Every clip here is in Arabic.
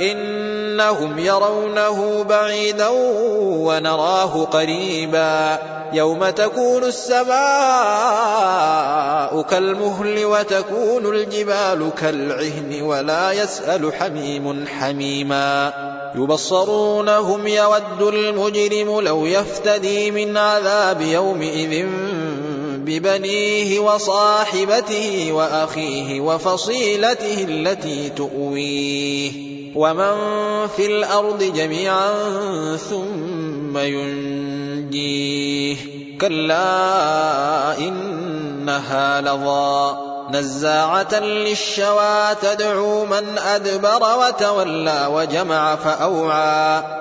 إنهم يرونه بعيدا ونراه قريبا يوم تكون السماء كالمهل وتكون الجبال كالعهن ولا يسأل حميم حميما يبصرونهم يود المجرم لو يفتدي من عذاب يومئذ ببنيه وصاحبته وأخيه وفصيلته التي تؤويه ومن في الأرض جميعا ثم ينجيه كلا إنها لظى نزاعة للشوى تدعو من أدبر وتولى وجمع فأوعى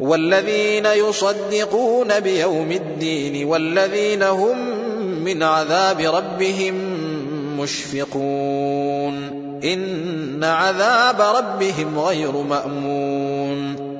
والذين يصدقون بيوم الدين والذين هم من عذاب ربهم مشفقون. إن عذاب ربهم غير مأمون.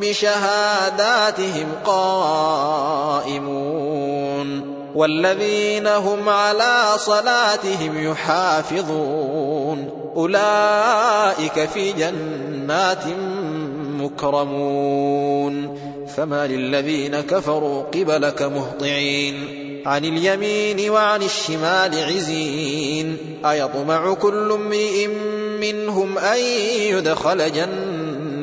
بشهاداتهم قائمون والذين هم على صلاتهم يحافظون أولئك في جنات مكرمون فما للذين كفروا قبلك مهطعين عن اليمين وعن الشمال عزين أيطمع كل امرئ منهم أن يدخل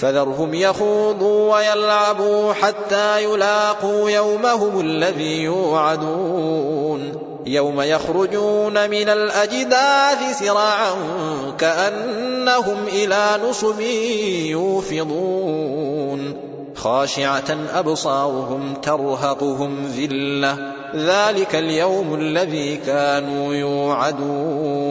فذرهم يخوضوا ويلعبوا حتى يلاقوا يومهم الذي يوعدون. يوم يخرجون من الأجداث سراعا كأنهم إلى نصب يوفضون. خاشعة أبصارهم ترهقهم ذلة. ذلك اليوم الذي كانوا يوعدون.